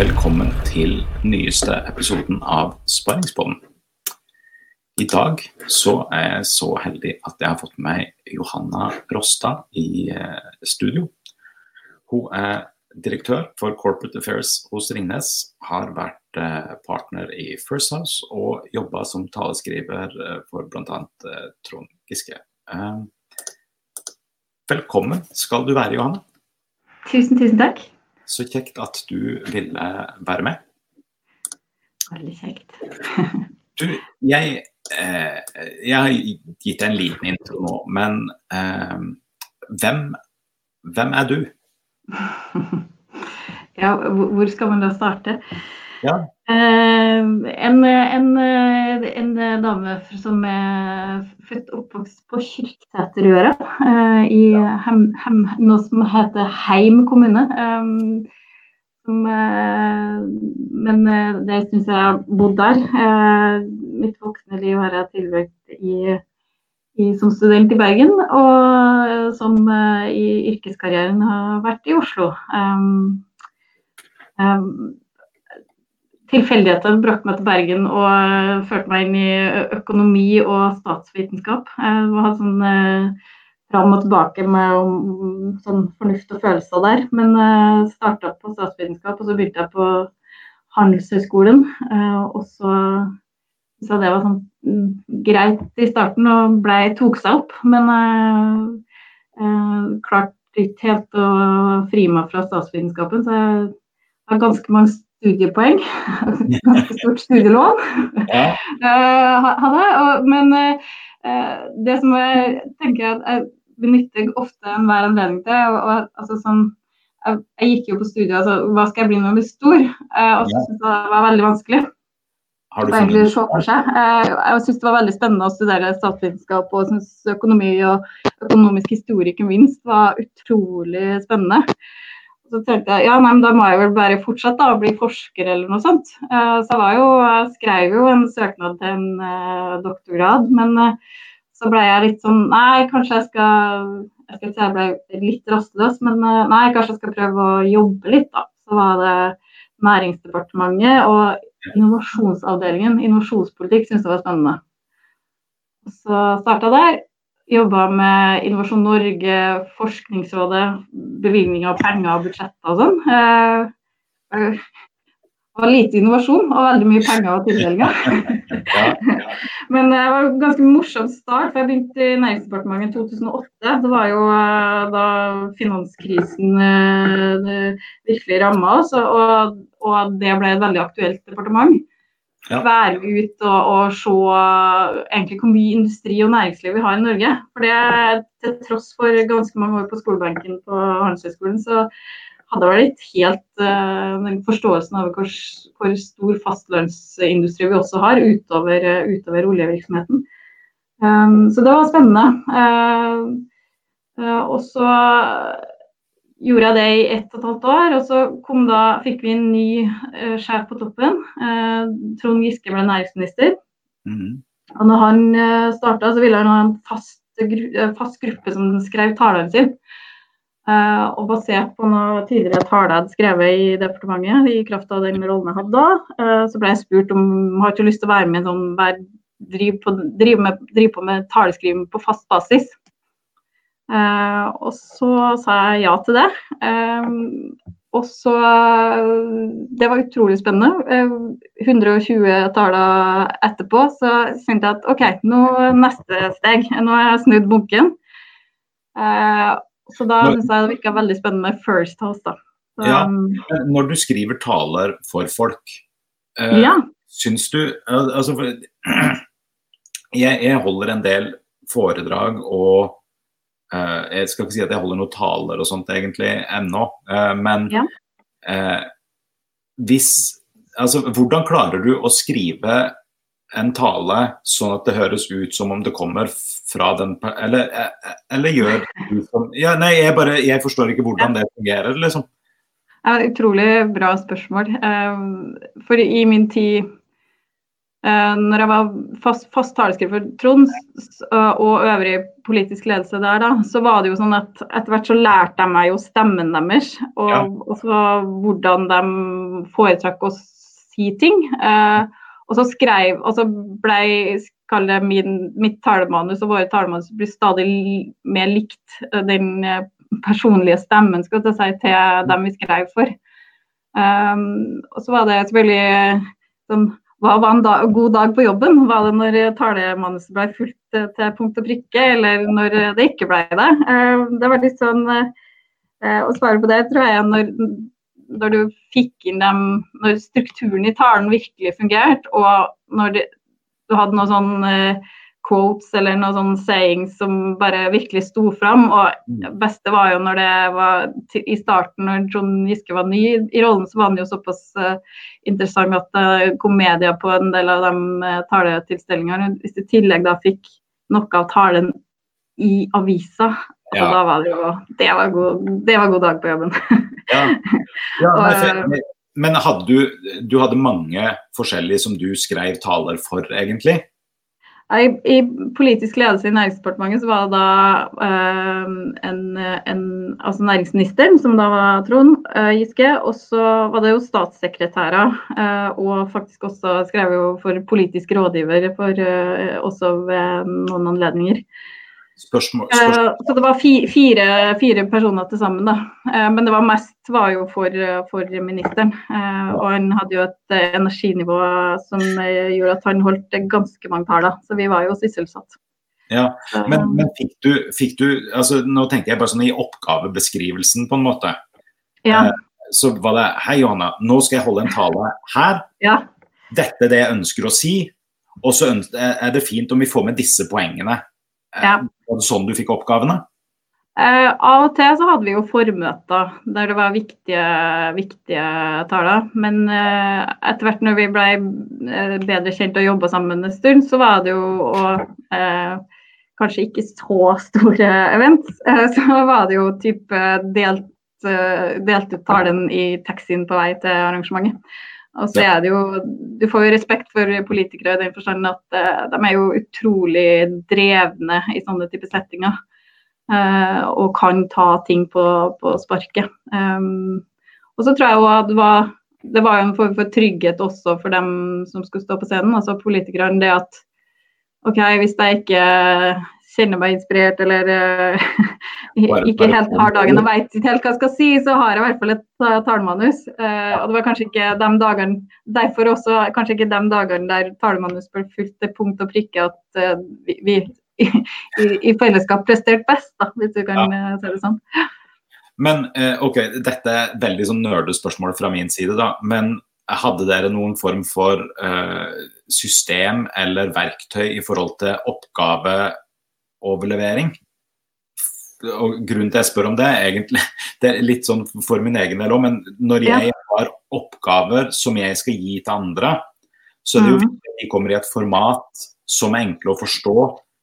velkommen til nyeste episoden av Sparingspodden. I dag så er jeg så heldig at jeg har fått med meg Johanna Rostad i eh, studio. Hun er direktør for Corporate Affairs hos Ringnes, har vært eh, partner i First House og jobba som taleskriver eh, for bl.a. Trond Giske. Velkommen skal du være, Johanna. Tusen, tusen takk. Så kjekt at du ville være med. Veldig kjekt. du, jeg, eh, jeg har gitt deg en liten intro nå, men eh, hvem, hvem er du? ja, hvor skal man da starte? Ja. Uh, en, en, en, dame som er født og oppvokst på Kyrksæterøra, i hem, hem, noe som heter Heim kommune. Som, men det syns jeg har bodd der. mitt voksne liv har jeg tilbrakt i, i, som student i Bergen, og som i yrkeskarrieren har vært i Oslo. Um, um, tilfeldigheter brakte meg til Bergen og uh, førte meg inn i økonomi og statsvitenskap. Jeg hadde sånn uh, fram og tilbake med um, sånn fornuft og følelser der. Men uh, starta på statsvitenskap, og så begynte jeg på Handelshøyskolen. Uh, og så jeg det var sånn um, greit i starten og ble, tok seg opp. Men uh, uh, klarte ikke helt å fri meg fra statsvitenskapen, så jeg har ganske mange studiepoeng. Ganske stort studielån ja. uh, Men uh, det som jeg tenker at jeg benytter ofte enhver anledning til og, og, altså, sånn, jeg, jeg, gikk jo på studiet, altså, hva skal jeg bli når jeg blir stor? Uh, og så syntes det var veldig vanskelig. Har du egentlig se for seg. Jeg syns det var veldig spennende å studere statsvitenskap og synes økonomi og økonomisk historie ikke minst var utrolig spennende. Så tenkte jeg ja, nei, men da må jeg vel bare fortsette å bli forsker eller noe sånt. Uh, så jeg, jo, jeg, skrev jo en søknad til en uh, doktorgrad, men uh, så ble jeg litt sånn Nei, kanskje jeg skal Jeg skal si jeg ble litt rastløs, men nei, kanskje jeg skal prøve å jobbe litt, da. Så var det Næringsdepartementet og innovasjonsavdelingen. Innovasjonspolitikk syntes jeg var spennende. Så starta der jobba med Innovasjon Norge, Forskningsrådet, bevilgning av penger og budsjetter og sånn. Eh, det var lite innovasjon og veldig mye penger og tildelinger. Men det var en ganske morsom start. for Jeg begynte i Næringsdepartementet i 2008. Det var jo eh, da finanskrisen eh, virkelig ramma oss, og, og det ble et veldig aktuelt departement ja. være ut og, og, se egentlig hvor mye industri og næringsliv vi har i Norge. For det, Til tross for ganske mange år på skolebenken på Handelshøyskolen, så hadde jeg vel ikke helt uh, den forståelsen av hvor, hvor, stor fastlønnsindustri vi også har utover, uh, utover oljevirksomheten. Um, så det var spennende. Uh, og så gjorde jeg det i ett og et halvt år. Og så da, fikk vi en ny uh, sjef på toppen. Uh, Trond Giske ble næringsminister. Mm. Og når han uh, eh, starta, så ville han ha en fast, gru, fast gruppe som skrev talene sine. Uh, og basert på noe tidligere taler jeg hadde skrevet i departementet, i kraft av den rollen jeg hadde da, så ble jeg spurt om har ikke lyst til å være med sånn, drive, på, drive, med, drive på med taleskriving på fast basis. Uh, og så sa jeg ja til det. Og så Det var utrolig spennende. Uh, 120 taler etterpå så kjente jeg at OK, nå neste steg. Nå har jeg snudd bunken. så da syns jeg det virka veldig spennende med First House, da. Så, ja, når du skriver taler for folk, ja. syns du Altså, jeg, jeg holder en del foredrag og jeg skal ikke si at jeg holder noen taler og sånt egentlig ennå, uh, men ja. uh, hvis Altså, hvordan klarer du å skrive en tale sånn at det høres ut som om det kommer fra den Eller, eller gjør du som ja, Nei, jeg bare Jeg forstår ikke hvordan det fungerer, liksom. Ja, utrolig bra spørsmål. For i min tid når jeg var fast, fast taleskriver for uh, og øvrig politisk ledelse der, da, så var det jo sånn at etter hvert så lærte jeg meg jo stemmen deres. Og, ja. og så hvordan de foretrakk å si ting. Uh, og så skrev Og så blei mitt talemanus og våre talemanus blir stadig mer likt den personlige stemmen skal jeg si, til dem vi skrev for. Um, og så var det selvfølgelig sånn hva var en da, god dag på jobben? Var det når talemanuset ble fulgt til punkt og prikke, eller når det ikke ble det? Eh, det var litt sånn eh, Å svare på det tror jeg når, når du fikk inn dem Når strukturen i talen virkelig fungerte, og når det, du hadde noe sånn eh, quotes eller noen sånne sayings som bare virkelig sto fram. Og det mm. beste var jo når det var i starten, når Trond Giske var ny i rollen, så var han jo såpass uh, interessant at det kom media på en del av de uh, taletilstelningene. Hvis du i tillegg da fikk noe av talen i avisa, ja. da var det jo det var, god, det var god dag på jobben. ja. ja men, men hadde du, du hadde mange forskjellige som du skrev taler for, egentlig? I, politisk ledelse i Næringsdepartementet så var det da uh, en, en, altså næringsministeren, som da var Trond uh, Giske. Og så var det jo statssekretærer, uh, og faktisk også skrev jo for politisk rådgiver for, også ved noen anledninger. Spørsmål, eh, spørsmål. Så det var fire, fire, personer til sammen, da. Eh, men det var mest var jo for, for, ministeren. Eh, og han hadde jo et energinivå som gjorde at han holdt ganske mange taler. Så vi var jo sysselsatt. Ja, Men, men fikk, du, fikk, du, altså Nå tenker jeg bare sånn i oppgavebeskrivelsen, på en måte. Ja. Så var det Hei, Johanna, nå skal jeg holde en tale her. Ja. Dette er det jeg ønsker å si. Og så er det fint om vi får med disse poengene. Ja. Var det sånn du fikk oppgavene? Eh, av og til så hadde vi jo formøter der det var viktige, viktige taler. Men eh, etter hvert når vi ble uh, bedre kjent og jobba sammen en stund, så var det jo og, kanskje ikke så store event. så var det jo type delt, delt ut talen i taxien på vei til arrangementet. Og så er det jo Du får jo respekt for politikere i den forstand at uh, de er jo utrolig drevne i sånne type settinger. Uh, og kan ta ting på, på sparket. Um, og så tror jeg jo at det var, det var en form for trygghet også for dem som skulle stå på scenen, altså politikerne. Det at OK, hvis jeg ikke kjenner meg inspirert eller uh, ikke helt har dagen og veit ikke helt hva jeg skal si, så har jeg i hvert fall et uh, talemanus. Uh, og det var kanskje ikke de dagene derfor også kanskje ikke de dagene der talemanus ble fulgt til punkt og prikke at uh, vi, vi i, i, fellesskap presterte best, da, hvis du kan ja. si det sånn. Men ok, dette er veldig sånn nerdespørsmål fra min side, da. Men hadde dere noen form for system eller verktøy i forhold til oppgave overlevering. Og Grunnen til at jeg spør om det, egentlig det er litt sånn for min egen del òg, men når jeg har oppgaver som jeg skal gi til andre, så er det jo mm. viktig at de kommer i et format som er enkle å forstå,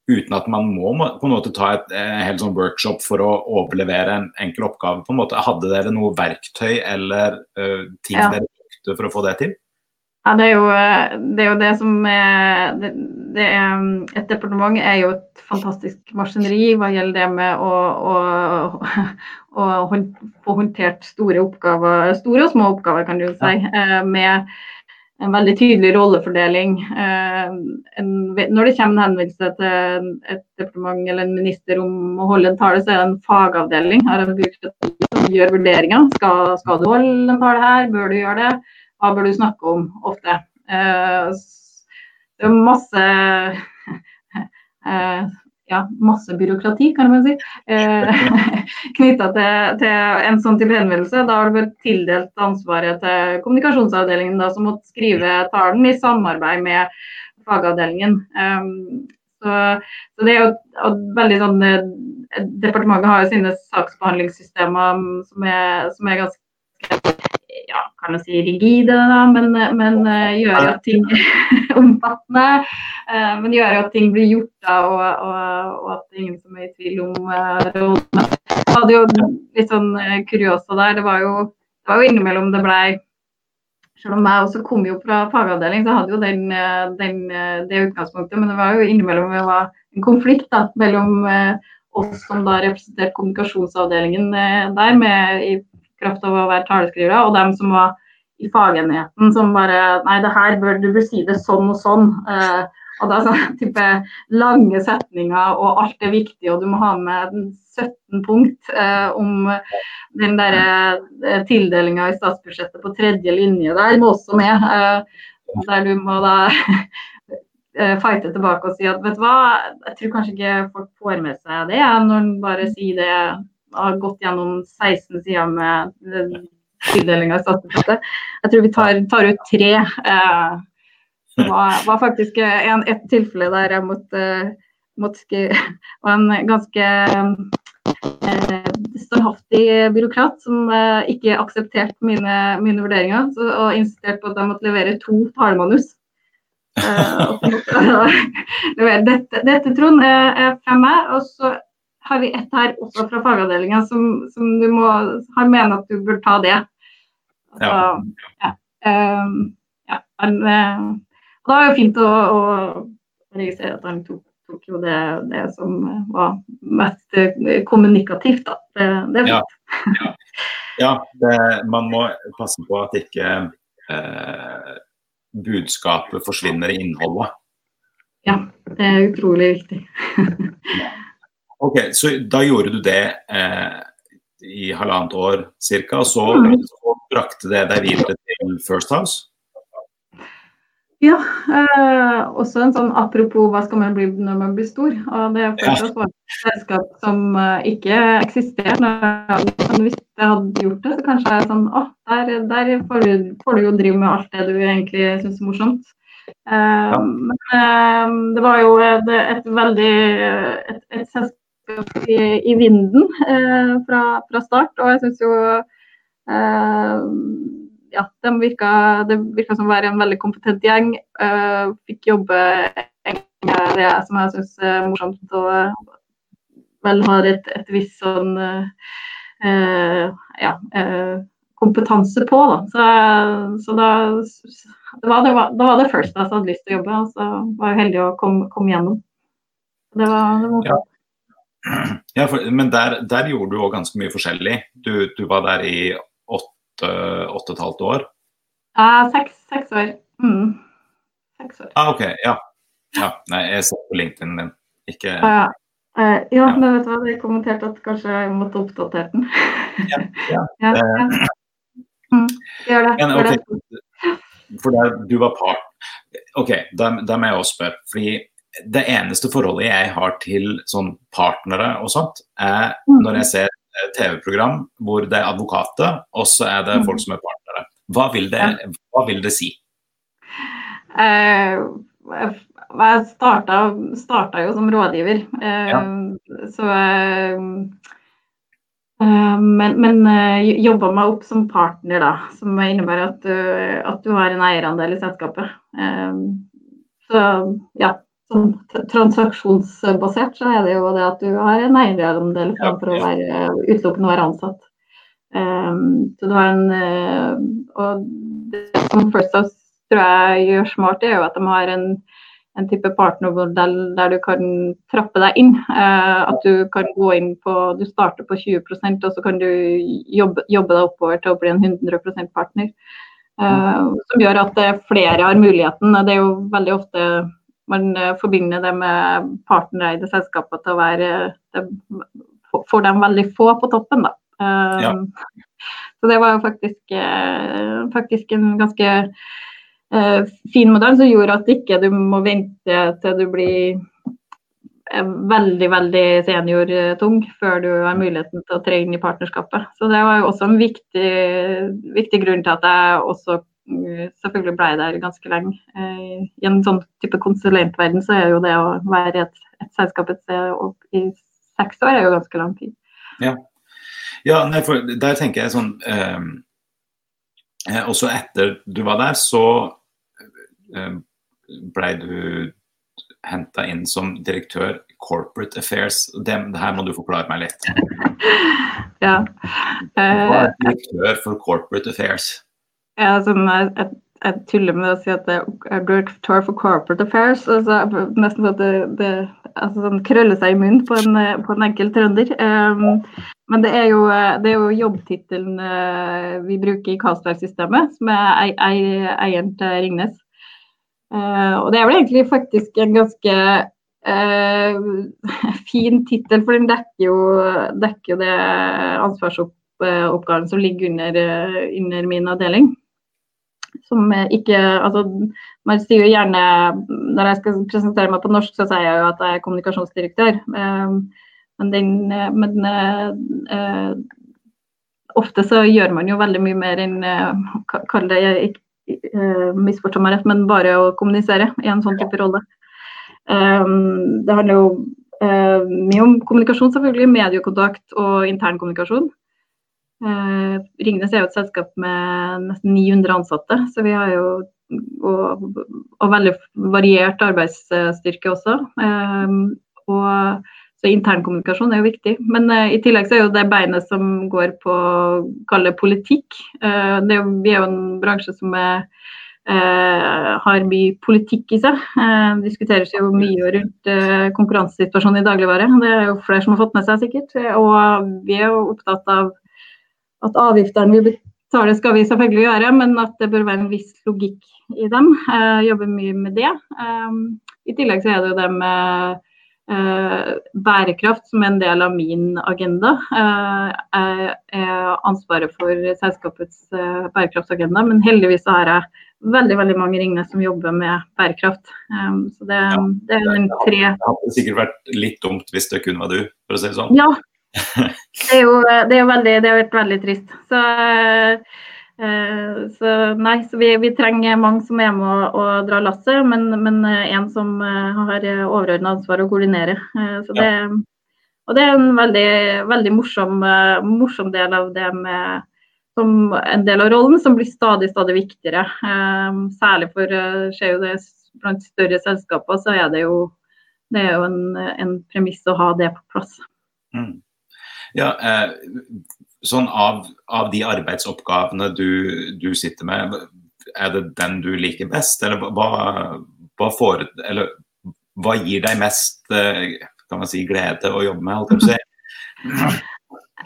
uten at man må på en måte ta et, et helt sånn workshop for å overlevere en enkel oppgave. på en måte. Hadde dere noe verktøy eller uh, ting ja. dere brukte for å få det til? Ja, det er, jo, det er jo det, som er, det, det er, Et departement er jo et fantastisk maskineri hva gjelder det med å, å, å få håndtert store oppgaver, store og små oppgaver, kan du si. Ja. Eh, med en veldig tydelig rollefordeling. Eh, når det kommer en henvendelse til et departement eller en minister om å holde en tale, så er det en fagavdeling her som gjør vurderinger. Skal, skal du holde en tale her? Bør du gjøre det? Hva bør du snakke om ofte? Eh, det er masse eh, ja, masse byråkrati, kan man si, eh, knytta til, til, en sånn type henvendelse. Da har du vært tildelt ansvaret til kommunikasjonsavdelingen, da, som måtte skrive talen i samarbeid med fagavdelingen. Så, det er jo veldig sånn Departementet har jo sine saksbehandlingssystemer som er, som er ganske ja, kan man si rigide, da, men, men uh, gjør at ting omfattende. Uh, men gjøre at ting blir gjort, da, og, og, og at det er ingen som er i tvil om uh, rollene. Jeg hadde jo litt sånn kuriosa der. Det var jo, det var jo innimellom det blei selv om jeg også kom jo fra fagavdeling, så hadde jo den, den, det utgangspunktet. Men det var jo innimellom det var en konflikt da, mellom oss som da representerte kommunikasjonsavdelingen der, med, i kraft av å være taleskrivere, og dem som var i fagenheten som bare Nei, det her bør du si det sånn og sånn. Eh, og da sånn type lange setninger, og alt er viktig, og du må ha med 17 punkt eh, om den der eh, tildelinga i statsbudsjettet på tredje linje der må også med. Eh, der du må da eh, fighte tilbake og si at vet du hva, jeg tror kanskje ikke folk får med seg det når en bare sier det har gått gjennom 16 sider med tildeling av statsbudsjettet. Jeg tror vi tar, tar ut tre. Eh, det var, var faktisk en, et tilfelle der jeg måtte, måtte var en ganske eh, standhaftig byråkrat som eh, ikke aksepterte mine, mine vurderinger så, og insisterte på at jeg måtte levere to talemanus. Uh, dette, dette, Trond, er, er fra meg. Og så har vi et her også fra fagavdelinga som, som, du må har mener at du bør ta det. Så, ja. Um, ja. Uh, det var jo fint å, å registrere at han tok, tok jo det, det, som var mest eh, kommunikativt. Da. Det, det er fint. Ja, ja. ja man må passe på at ikke eh, budskapet forsvinner i innholdet. Ja, det er utrolig viktig. Ok, Så da gjorde du det eh, i halvannet år ca. Og så, mm. så brakte det deg videre til First House? Ja, eh, også en sånn apropos hva skal man bli når man blir stor. Og det er fortsatt ja. et selskap som eh, ikke eksisterer. Men hvis jeg hadde gjort det, så kanskje jeg er sånn Å, der, der får, du, får, du, jo drive med alt det du egentlig syns er morsomt. Eh, ja. Men uh, det var jo et, et veldig et, et selskap i, i vinden eh, fra, fra, start. Og jeg syns jo eh, ja, de virka, det virka som å være en veldig kompetent gjeng. Eh, fikk jobbe med det som jeg syns er morsomt, og vel har et, et visst sånn eh, ja, eh, kompetanse på. Da. Så, så da, det var, det var, da var det First jeg hadde lyst til å jobbe, og så var jeg heldig å komme, komme gjennom. Det var, det var ja. Ja, for, men der, der, gjorde du òg ganske mye forskjellig. Du, du, var der i åtte, åtte og et halvt år? Ja, seks, seks år. Mm. Seks år. Ah, OK. Ja. ja. Nei, jeg så på LinkedIn din. Ikke ja. Uh, ja, ja, men vet du hva, jeg kommenterte at kanskje jeg måtte oppdatere den. ja, ja. ja, ja. Mm, gjør det. Men, okay. For der du var part OK, da må jeg også spørre. fordi det eneste forholdet jeg har til sånn partnere og sånt, er mm. når jeg ser TV-program hvor det er advokater, og så er det mm. folk som er partnere. Hva vil det, hva vil det si? Uh, jeg starta, starta, jo som rådgiver, uh, ja. så uh, men, men jobba meg opp som partner, da, som innebærer at, at du har en eierandel i selskapet. Så ja, sånn transaksjonsbasert, så er det jo det at du har en eierandel framfor ja, ja. å være utelukkende å være ansatt. Um, så du har en uh, Og det som First House tror jeg gjør smart, er jo at de har en, en type partnermodell der du kan trappe deg inn. Uh, at du kan gå inn på Du starter på 20% og så kan du jobbe, jobbe deg oppover til å bli en 100 partner. Uh, som gjør at flere har muligheten. Det er jo veldig ofte man eh, forbinder det med partnereide selskaper til å være det, Får dem veldig få på toppen, da. Um, ja. Så det var jo faktisk, uh, faktisk en ganske fin modell som gjorde at ikke du må vente til du blir veldig veldig seniortung før du har muligheten til å tre inn i partnerskapet. Så det var jo også en viktig, viktig grunn til at jeg også selvfølgelig ble jeg der ganske lenge. Eh, I en sånn type konsulentverden så er jo det å være i et, et selskap et sted i seks år er jo ganske lang tid. Ja, ja nei, for der tenker jeg sånn eh, eh Også etter du var der, så eh, ble du henta inn som direktør Corporate Affairs. Det, det, her må du forklare meg litt. ja. Hva er direktør for Corporate Affairs? Ja, sånn, jeg, jeg, tuller med å si at jeg director for corporate affairs. Altså, nesten sånn at det, det altså, sånn, krøller seg i munnen på en, på en enkel trønder. Um, men det er jo, er jo jobbtittelen uh, vi bruker i Castberg-systemet, som er eieren til Ringnes. Uh, og det er vel egentlig faktisk en ganske uh, fin tittel, for den dekker jo, dekker jo det ansvarsoppgaven som ligger under, under min avdeling som ikke Altså, man sier jo gjerne Når jeg skal presentere meg på norsk, så sier jeg jo at jeg er kommunikasjonsdirektør. Ehm, men, den, men uh, ofte så gjør man jo veldig mye mer enn uh, Kall det ikke misforstå meg rett, men bare å kommunisere i en sånn type rolle. Um, det handler jo uh, mye om kommunikasjon, selvfølgelig. Mediekontakt og internkommunikasjon. Eh, Ringnes er jo et selskap med nesten 900 ansatte, så vi har jo og, og veldig variert arbeidsstyrke også. Eh, og, så internkommunikasjon er jo viktig. Men eh, i tillegg så er jo det beinet som går på å kalle politikk. Eh, jo, vi er jo en bransje som er, eh, har mye politikk i seg. Eh, det diskuteres jo mye rundt konkurransesituasjonen i dagligvare. Det er jo flere som har fått med seg sikkert. Og vi er jo opptatt av at avgiftene vi betaler skal vi selvfølgelig gjøre, men at det bør være en viss logikk i dem. Jeg eh, jobber mye med det. Eh, I tillegg så er det jo det med eh, bærekraft som er en del av min agenda. Jeg er ansvaret for selskapets bærekraftsagenda, men heldigvis så har jeg veldig veldig mange ringene som jobber med bærekraft. Så det, ja, det er den tre Det hadde sikkert vært litt dumt hvis det kun var du, for å si det sånn. Ja, det er jo, det er jo veldig, det har vært veldig trist. Så, uh, så nei, så vi, vi, trenger mange som er med å, å dra lasset, men, men, en som uh, har overordna ansvar å koordinere. Så det, og det er en veldig, veldig morsom, morsom, del av det med som en del av rollen som blir stadig stadig viktigere. særlig for skjer jo det blant større selskaper, så er det jo, det er jo en, en premiss å ha det på plass. Mm. Ja, eh, sånn av, av, de arbeidsoppgavene du, du, sitter med, er det den du liker best? Eller hva, hva, får, eller, hva gir deg mest eh, kan man si, glede å jobbe med? Alt si?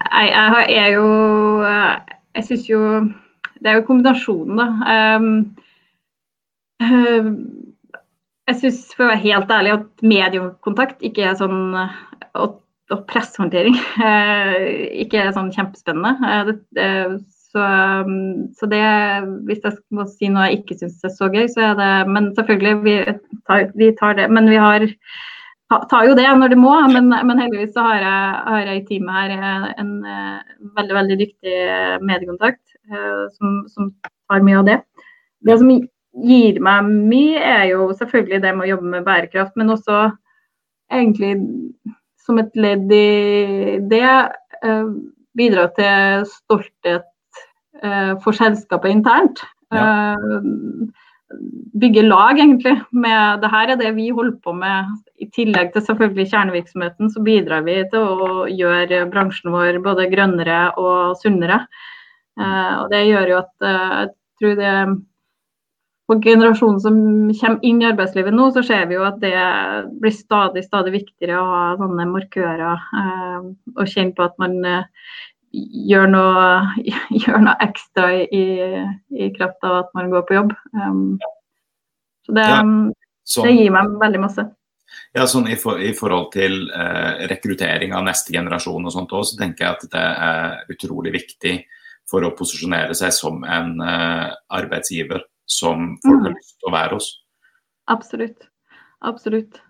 Jeg, jeg er jo Jeg syns jo Det er jo kombinasjonen, da. Um, jeg syns, for å være helt ærlig, at mediekontakt ikke er sånn at og presshåndtering eh, ikke er sånn kjempespennende. Eh, så, mm, så, det, hvis jeg må si noe jeg ikke syns er så gøy, så er det Men selvfølgelig, vi tar, vi tar det. Men vi har tar jo det når det må, men, men heldigvis så har jeg, har jeg, i teamet her en, veldig veldig dyktig mediekontakt som, som, tar mye av det. Det som gir meg mye, er jo selvfølgelig det med å jobbe med bærekraft, men også egentlig som et ledd i det eh, bidra til stolthet eh, for selskapet internt. Ja. Eh, bygge lag, egentlig. Med det her er det vi holder på med. I tillegg til selvfølgelig kjernevirksomheten, så bidrar vi til å gjøre bransjen vår både grønnere og sunnere. og det gjør jo at jeg tror det for generasjonen som kommer inn i arbeidslivet nå, så ser vi jo at det blir stadig stadig viktigere å ha sånne markører. Eh, og kjenne på at man eh, gjør, noe, gjør, noe, ekstra i, i, kraft av at man går på jobb. Um, så det, ja, sånn, det, gir meg veldig masse. Ja, sånn i, for, i forhold til eh, rekruttering av neste generasjon og sånt òg, så tenker jeg at det er utrolig viktig for å posisjonere seg som en eh, arbeidsgiver som folk mm. har lyst til å være hos. Absolutt. Absolutt.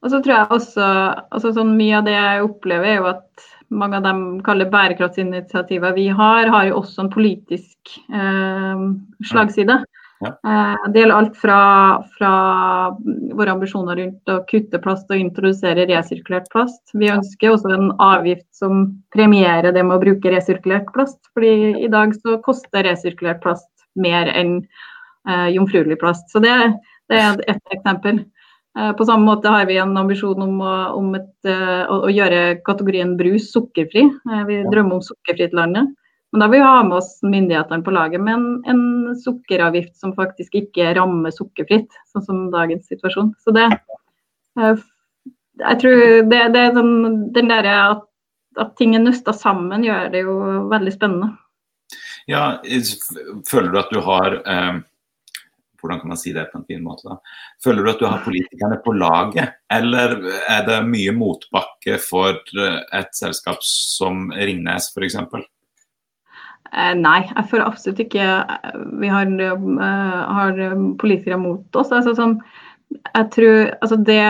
Og så tror jeg også altså sånn Mye av det jeg opplever, er jo at mange av dem kaller bærekraftsinitiativer vi har, har jo også en politisk eh, slagside. Ja. Eh, det gjelder alt fra, fra, våre ambisjoner rundt å kutte plast og introdusere resirkulert plast. Vi ønsker også en avgift som premierer det med å bruke resirkulert plast. fordi i dag så koster resirkulert plast mer enn jomfruelig plast. Så det, det er ett eksempel. Eh, på samme måte har vi en ambisjon om, å, om et, eh, å, å, gjøre kategorien brus sukkerfri. Eh, vi drømmer om sukkerfritt landet. Men da vil vi ha med oss myndighetene på laget med en, en, sukkeravgift som faktisk ikke rammer sukkerfritt, sånn som dagens situasjon. Så det eh, Jeg tror det, det er den, den derre at, at ting er nøsta sammen, gjør det jo veldig spennende. Ja, føler du at du har eh, hvordan kan man si det på en fin måte? da? Føler du at du har politikerne på laget, eller er det mye motbakke for et selskap som Ringnes f.eks.? Eh, nei, jeg føler absolutt ikke eh, vi har, uh, har politikere mot oss. Altså, sånn, jeg tror, altså det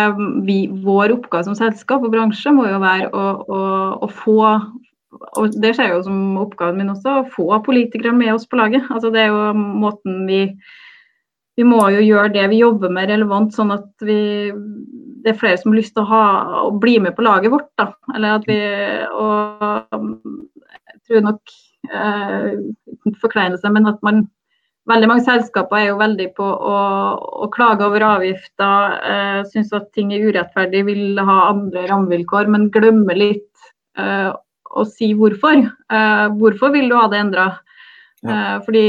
vi, Vår oppgave som selskap og bransje må jo være å, å, å få og Det skjer jo som oppgaven min også, å få politikere med oss på laget. Altså Det er jo måten vi Vi må jo gjøre det vi jobber med relevant, sånn at vi, det er flere som har lyst til å, ha, å bli med på laget vårt. da, eller at vi, og Jeg tror nok eh, forkleinelse, men at man Veldig mange selskaper er jo veldig på å, å klage over avgifter, eh, syns at ting er urettferdig, vil ha andre rammevilkår, men glemmer litt eh, å si hvorfor. Eh, hvorfor vil du ha det endra? Ja. Eh, fordi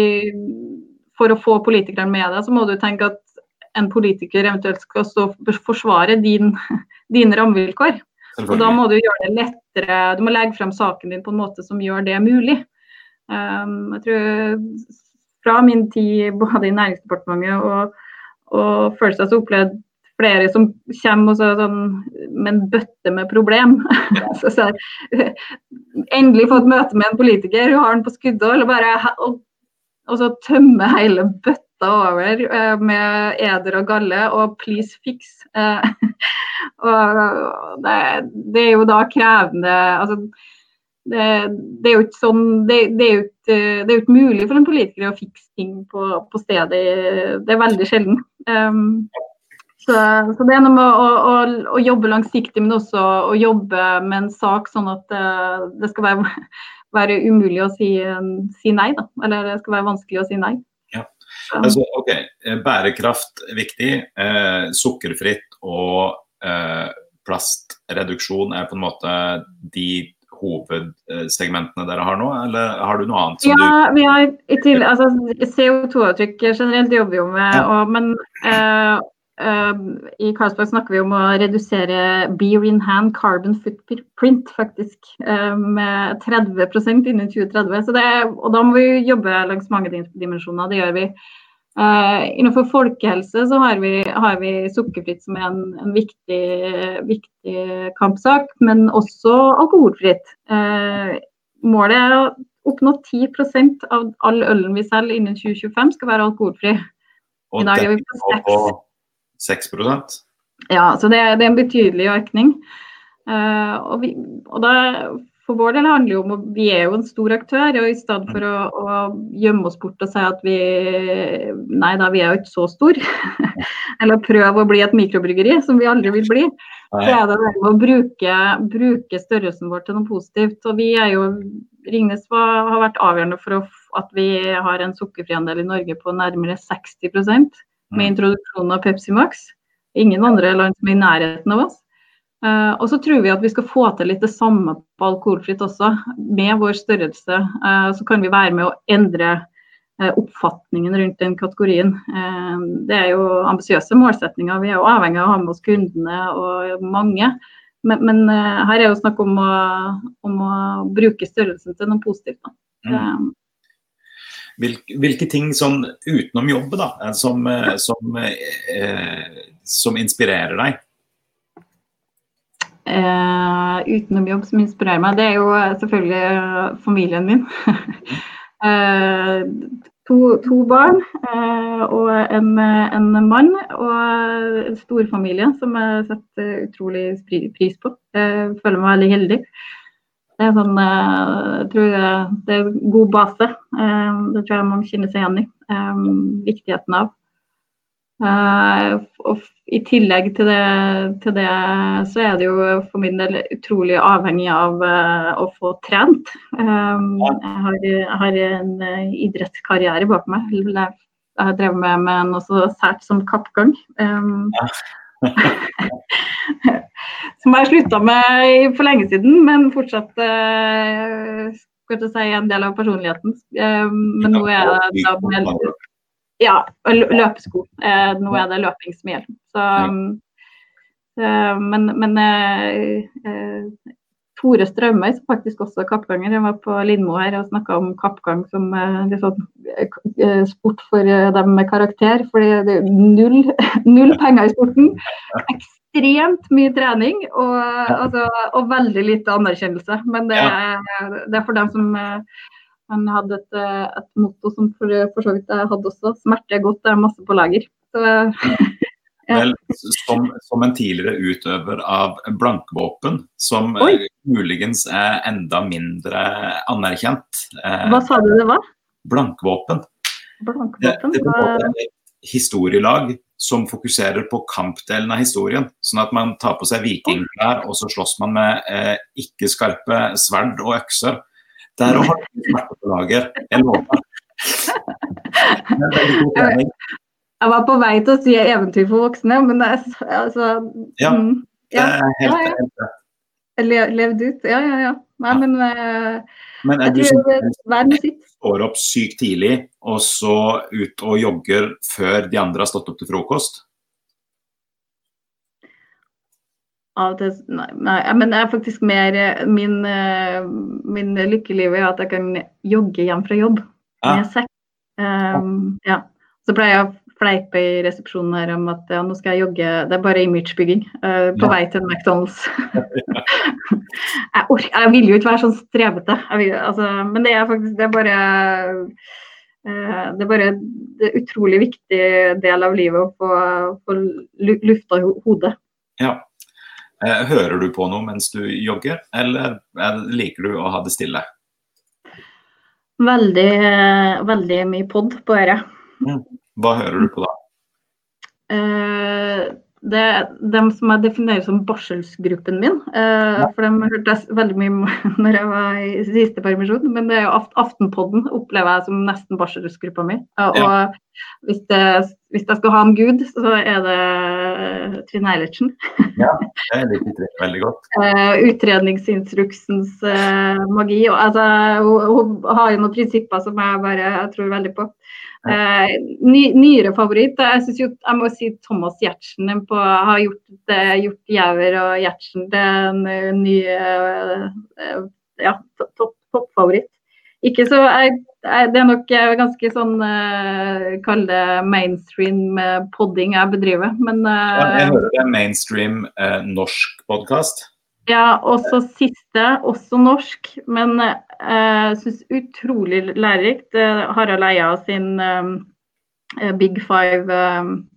for å få politikerne med deg, så må du tenke at en politiker eventuelt skal stå, forsvare din, dine rammevilkår. Og da må du gjøre det lettere, du må legge frem saken din på en måte som gjør det mulig. Um, jeg tror Fra min tid både i Næringsdepartementet og, og First så opplevd flere som kommer så, sånn, med en bøtte med problem. så, så, endelig fått møte med en politiker, hun har den på skuddet, og, og, og så tømme hele bøtta over eh, med eder og galle og 'please fix'. Eh, og det, det, er jo da krevende altså, det, det, er jo ikke sånn, det, det, er jo ikke, mulig for en politiker å fikse ting på, på stedet. Det er veldig sjelden. Um, så, så, det er noe med å, å, å, jobbe langsiktig, men også å jobbe med en sak sånn at uh, det skal være, være, umulig å si, si nei. Da. Eller det skal være vanskelig å si nei. Ja. Altså, ok, Bærekraft er viktig. Eh, sukkerfritt og eh, plastreduksjon er på en måte de hovedsegmentene dere har nå, eller har du noe annet? ja, du... vi har til, altså, CO2-avtrykk generelt jobber vi jo med, ja. og, men uh, i Carlsberg snakker vi om å redusere beer in hand carbon footprint faktisk uh, med 30% innen 2030. Så det, og da må vi jobbe langs mange dimensjoner, det gjør vi. Uh, innenfor folkehelse så har vi, har vi sukkerfritt som en, en viktig, viktig, kampsak, men også alkoholfritt. Uh, målet er å oppnå 10% av all ølen vi selger innen 2025 skal være alkoholfri. I dag er vi på 6 Ja, så det, det, er en betydelig økning. Uh, og, vi, og da for vår del handler det om at vi er jo en stor aktør. og I stedet for å, å gjemme oss bort og si at vi nei da, vi er jo ikke så stor, eller prøve å bli et mikrobryggeri, som vi aldri vil bli, så er det det med å bruke, bruke, størrelsen vår til noe positivt. Og vi er jo, Ringnes har vært avgjørende for å, at vi har en sukkerfriandel i Norge på nærmere 60 med mm. introduksjonen av Pepsi Max. Ingen andre land som er i nærheten av oss. Uh, og så tror vi at vi skal få til litt det samme på alkoholfritt også. Med vår størrelse uh, så kan vi være med å endre uh, oppfatningen rundt den kategorien. det er jo ambisiøse målsetninger. Vi er jo avhengig av å ha med oss kundene og mange. Men, men her er jo snakk om å, om å, bruke størrelsen til noe positivt. Mm. Hvilke, hvilke, ting sånn utenom jobb da, som, som, som inspirerer deg? eh, utenom jobb som inspirerer meg, det er jo eh, selvfølgelig eh, familien min. eh, to, to, barn eh, og en, en, mann og en storfamilie som jeg setter utrolig pris på. Jeg føler meg veldig heldig. Det er sånn, eh, jeg tror det er god base. Det tror jeg mange kjenner seg igjen i. Viktigheten av. Og I tillegg til det, til det, så er det jo for min del utrolig avhengig av å få trent. Jeg, har, jeg, har, en idrettskarriere bak meg. Jeg har drevet med, med noe så sært som kappgang. Som jeg slutta med for lenge siden, men fortsatt skal jeg si, en del av personligheten. Men nå er det da med, ja, løpesko. Nå er det løping som gjelder. Så, men, men Tore Strømøy, som faktisk også er kappganger, jeg var på Lindmo her og snakka om kappgang som liksom, sport for dem med karakter. fordi det er null, null penger i sporten. Ekstremt mye trening og, altså, og veldig lite anerkjennelse. Men det, det, er for dem som han hadde et, et motto som for, for, så vidt jeg hadde også. Smerte er godt, det er masse på lager. Så, Vel, som, som, en tidligere utøver av blankvåpen, som Oi. muligens er enda mindre anerkjent. Eh, Hva sa du det var? Blankvåpen. blankvåpen. Det, det er et historielag som fokuserer på kampdelen av historien. Sånn at man tar på seg vikingklær, og så slåss man med eh, ikke-skarpe sverd og økser. Der har du smerte på lager, jeg lover. Jeg var på vei til å si 'eventyr for voksne', men det er altså Ja, mm, ja. det er helt, ja, ja. Le, Levd ut. Ja, ja, ja. Nei, men, uh, men er du som står opp sykt tidlig, og så ut og jogger før de andre har stått opp til frokost? Av det, nei, nei, men det er faktisk mer eh, min, uh, min lykkeliv er at jeg kan jogge hjem fra jobb med sekk. Um, ja. Så pleier jeg fleipe i resepsjonen her om at ja, nå skal jeg jogge, det er bare imagebygging uh, på ja. vei til McDonald's. jeg, orker, jeg vil jo ikke være sånn strevete, vil, altså, men det er faktisk det er bare uh, det er bare det utrolig viktig del av livet å få, få lufta hodet. Ja. Eh, hører du på noe mens du jogger, eller liker du å ha det stille? Veldig, veldig mye pod på øret. Mm. Hva hører du på da? Eh, det er dem som jeg definerer som barselsgruppen min. Eh. For dem hørte jeg veldig mye når jeg var i siste permisjon. Men det er jo Aftenpodden opplever jeg som nesten barselsgruppa mi. Og ja. Hvis, det, hvis, jeg skal ha en gud, så er det Trine Eilertsen. ja, det liker jeg veldig godt. utredningsinstruksens magi. Og, altså, hun, hun, har jo noen prinsipper som jeg bare jeg tror veldig på. Eh, ny, nyere favoritt. Jeg synes jo, jeg må si Thomas Giertsen på, har gjort, gjort Gjæver og Gjertsen til en eh, ny ja, toppfavoritt. Top ikke så jeg, jeg, Det er nok ganske sånn uh, Kall det mainstream podding jeg bedriver, men uh, ja, Jeg hører det er mainstream uh, norsk podkast? Ja, også siste, også norsk, men jeg uh, syns utrolig lærerikt. Harald Eia sin um, Big Five-podkast um,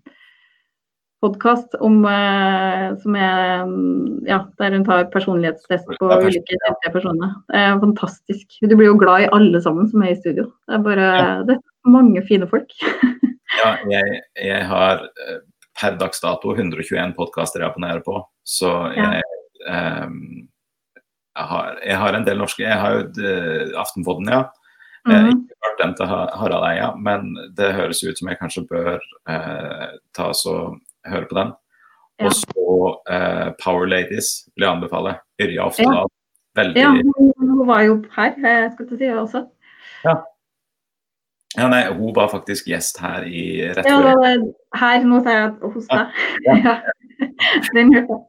som er um, ja, der hun tar personlighetstest på ulike typer personer. Det er fantastisk. Du blir jo glad i alle sammen som er i studio. Det er bare det er mange fine folk. ja, jeg, jeg, har per dags dato 121 podkaster jeg abonnerer på, så jeg Ehm, jeg har, jeg, har, en del norske Jeg har jo uh, Aftenpodden, ja. Mm. -hmm. ikke hørt den til Harald Eia, men det høres ut som jeg kanskje bør eh, ta og høre på den. Ja. Og så uh, Power Ladies vil jeg anbefale. Yrja Oftedal. Ja. Veldig Ja, hun var jo her, jeg skal til si det også. Ja. ja. nei, hun var faktisk gjest her i rett Ja, her, nå sa jeg hos deg. Ja. Den hørte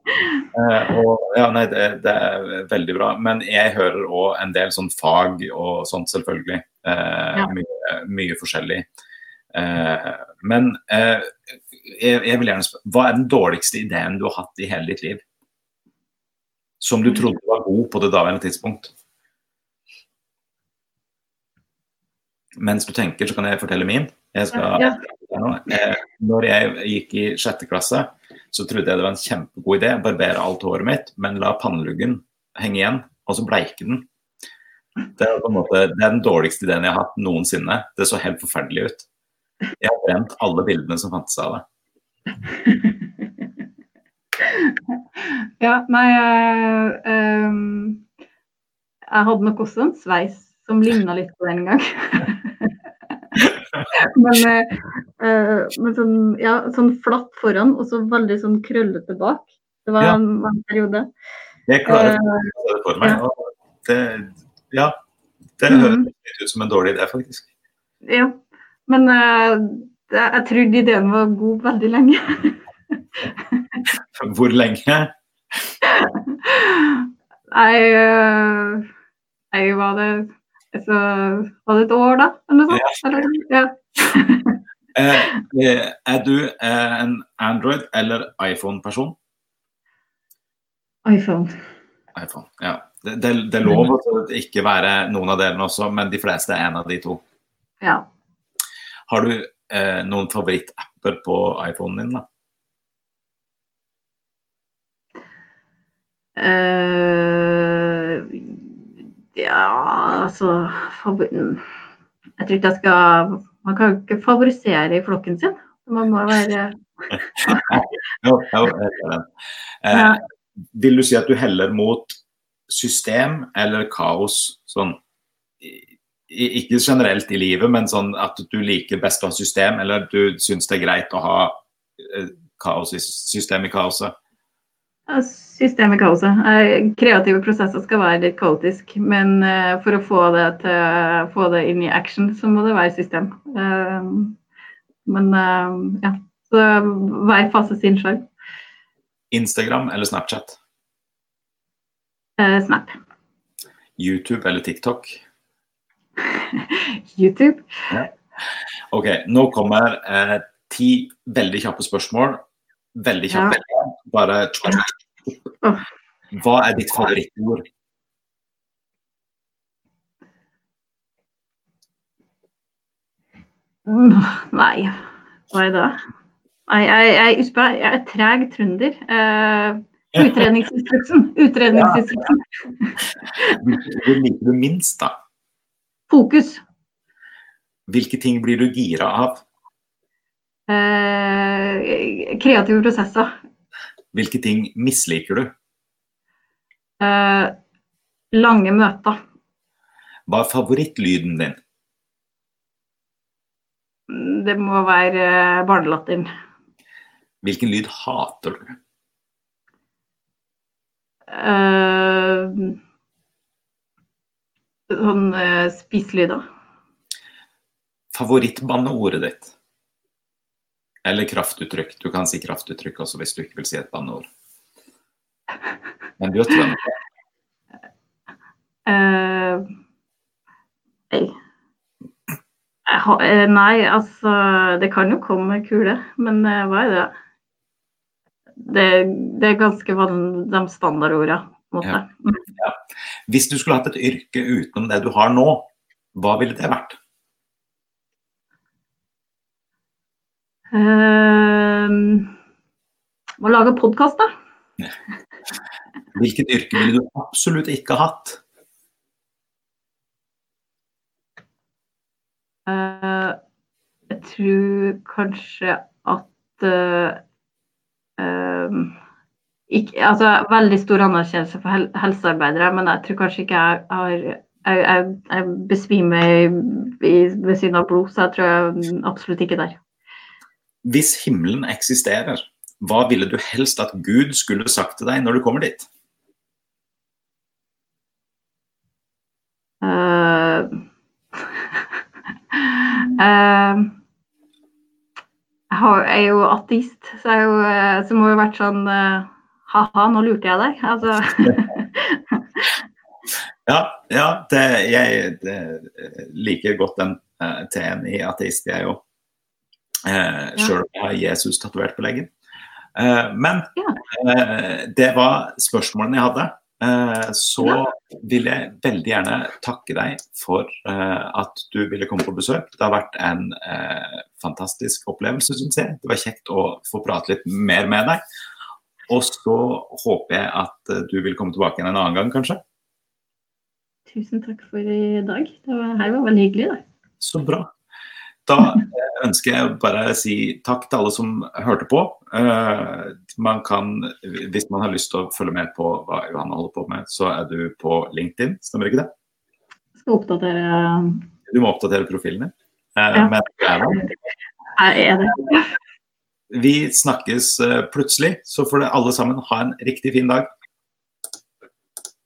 jeg. Og, ja, nei, det, det, er veldig bra. Men jeg hører òg en del sånn fag og sånt, selvfølgelig. Ja. mye, mye, forskjellig. Uh, men jeg, vil gjerne spørre, hva er den dårligste ideen du har hatt i hele ditt liv? Som du trodde var god på det daværende tidspunkt? Mens du tenker, så kan jeg fortelle min. Jeg skal, ja. Når jeg gikk i sjette klasse, så trodde jeg det var en kjempegod idé å barbere alt håret mitt, men la panneluggen henge igjen, og så bleike den. Det er, måte, det er den dårligste ideen jeg har hatt noensinne. Det så helt forferdelig ut. Jeg har brent alle bildene som fantes av det. ja, nei jeg, um, jeg hadde nok også en sveis som ligna litt på den en gang. men, uh, men sånn, ja, sånn, flatt foran og så veldig sånn krøllete bak. Det var, ja. en, periode. Jeg klarer det for meg. Ja. Det, ja. Det mm. ut som en dårlig idé, faktisk. Ja, men jeg trodde ideen var god veldig lenge. Hvor lenge? Jeg, jeg var det så var det et år, da? Eller noe sånt? Ja. ja. er du en Android- eller iPhone-person? iPhone. iPhone, ja. Det, det, det er lov å ikke være noen av delene også, men de fleste er en av de to. Ja. Har du eh, noen favorittapper på iPhonen din, da? Uh, ja, altså Jeg tror ikke jeg skal Man kan jo ikke favorisere i flokken sin. Man må være jo, jo, eh, Vil du si at du heller mot system eller kaos? Sånn ikke generelt i livet, men sånn at du liker best å ha system, eller du syns det er greit å ha eh, kaos i, system i kaoset? System i kaoset. Kreative prosesser skal være litt kaotisk, men eh, for å få det, til, få det inn i action, så må det være system. Eh, men ja, så hver fase sin sjarm. Instagram eller Snapchat? Snap. YouTube eller TikTok? YouTube. Ja. OK, nå kommer eh, ti veldig kjappe spørsmål. Veldig kjappe. Ja. Bare Hva er ditt favorittord? Nei, hva er det? Nei, jeg, jeg, jeg er treg trønder. Uh, utredningsinstruksen. Utredningsinstruksen. Hvor liker du minst, da? Fokus. Hvilke ting blir du gira av? Eh, kreative prosesser. Hvilke ting misliker du? Eh, lange møter. Hva er favorittlyden din? Det må være eh, barnelatteren. Hvilken lyd hater du? Uh, sånn uh, spiselyder. Favorittbanneordet ditt? Eller kraftuttrykk. Du kan si kraftuttrykk også hvis du ikke vil si et banneord. Men du er trønder. Uh, nei. Uh, nei, altså Det kan jo komme kule, men uh, hva er det? Det, det er ganske van, de standardordene. måte. Ja. Hvis du skulle hatt et yrke utenom det du har nå, hva ville det vært? Um, å lage podkast, da. Hvilket yrke ville du absolutt ikke hatt? Uh, jeg tror kanskje at uh, ikke, altså, veldig stor anerkjennelse for hel helsearbeidere, men jeg tror kanskje ikke jeg har jeg, jeg, jeg besvimer ved siden av blod, så jeg tror jeg absolutt ikke der. Hvis himmelen eksisterer, hva ville du helst at Gud skulle sagt til deg når du kommer dit? Uh, uh, jeg er jo ateist, så, jeg jo, eh, så må jo vært sånn uh, ha-ha, nå lurte jeg deg. Altså. ja, ja det, jeg det, liker godt den uh, T-en i ateist, jeg òg. Uh, Sjøl om jeg har Jesus tatovert på leggen. Uh, men uh, det var spørsmålene jeg hadde. så vil jeg veldig gjerne takke deg for at du ville komme på besøk. Det har vært en fantastisk opplevelse, syns jeg. Det var kjekt å få prate litt mer med deg. Og så håper jeg at eh, du vil komme tilbake igjen en annen gang, kanskje. Tusen takk for i dag. Det var, her var veldig hyggelig. Da. Så bra. Da eh, ønsker jeg bare å si takk til alle som hørte på. Uh, man kan, hvis man har lyst til å følge med på hva Johanna holder på med, så er du på LinkedIn, stemmer ikke det? Jeg skal oppdatere Du må oppdatere profilen din. Ja. Men, jeg er det. Vi snakkes eh, plutselig, så får alle sammen ha en riktig fin dag.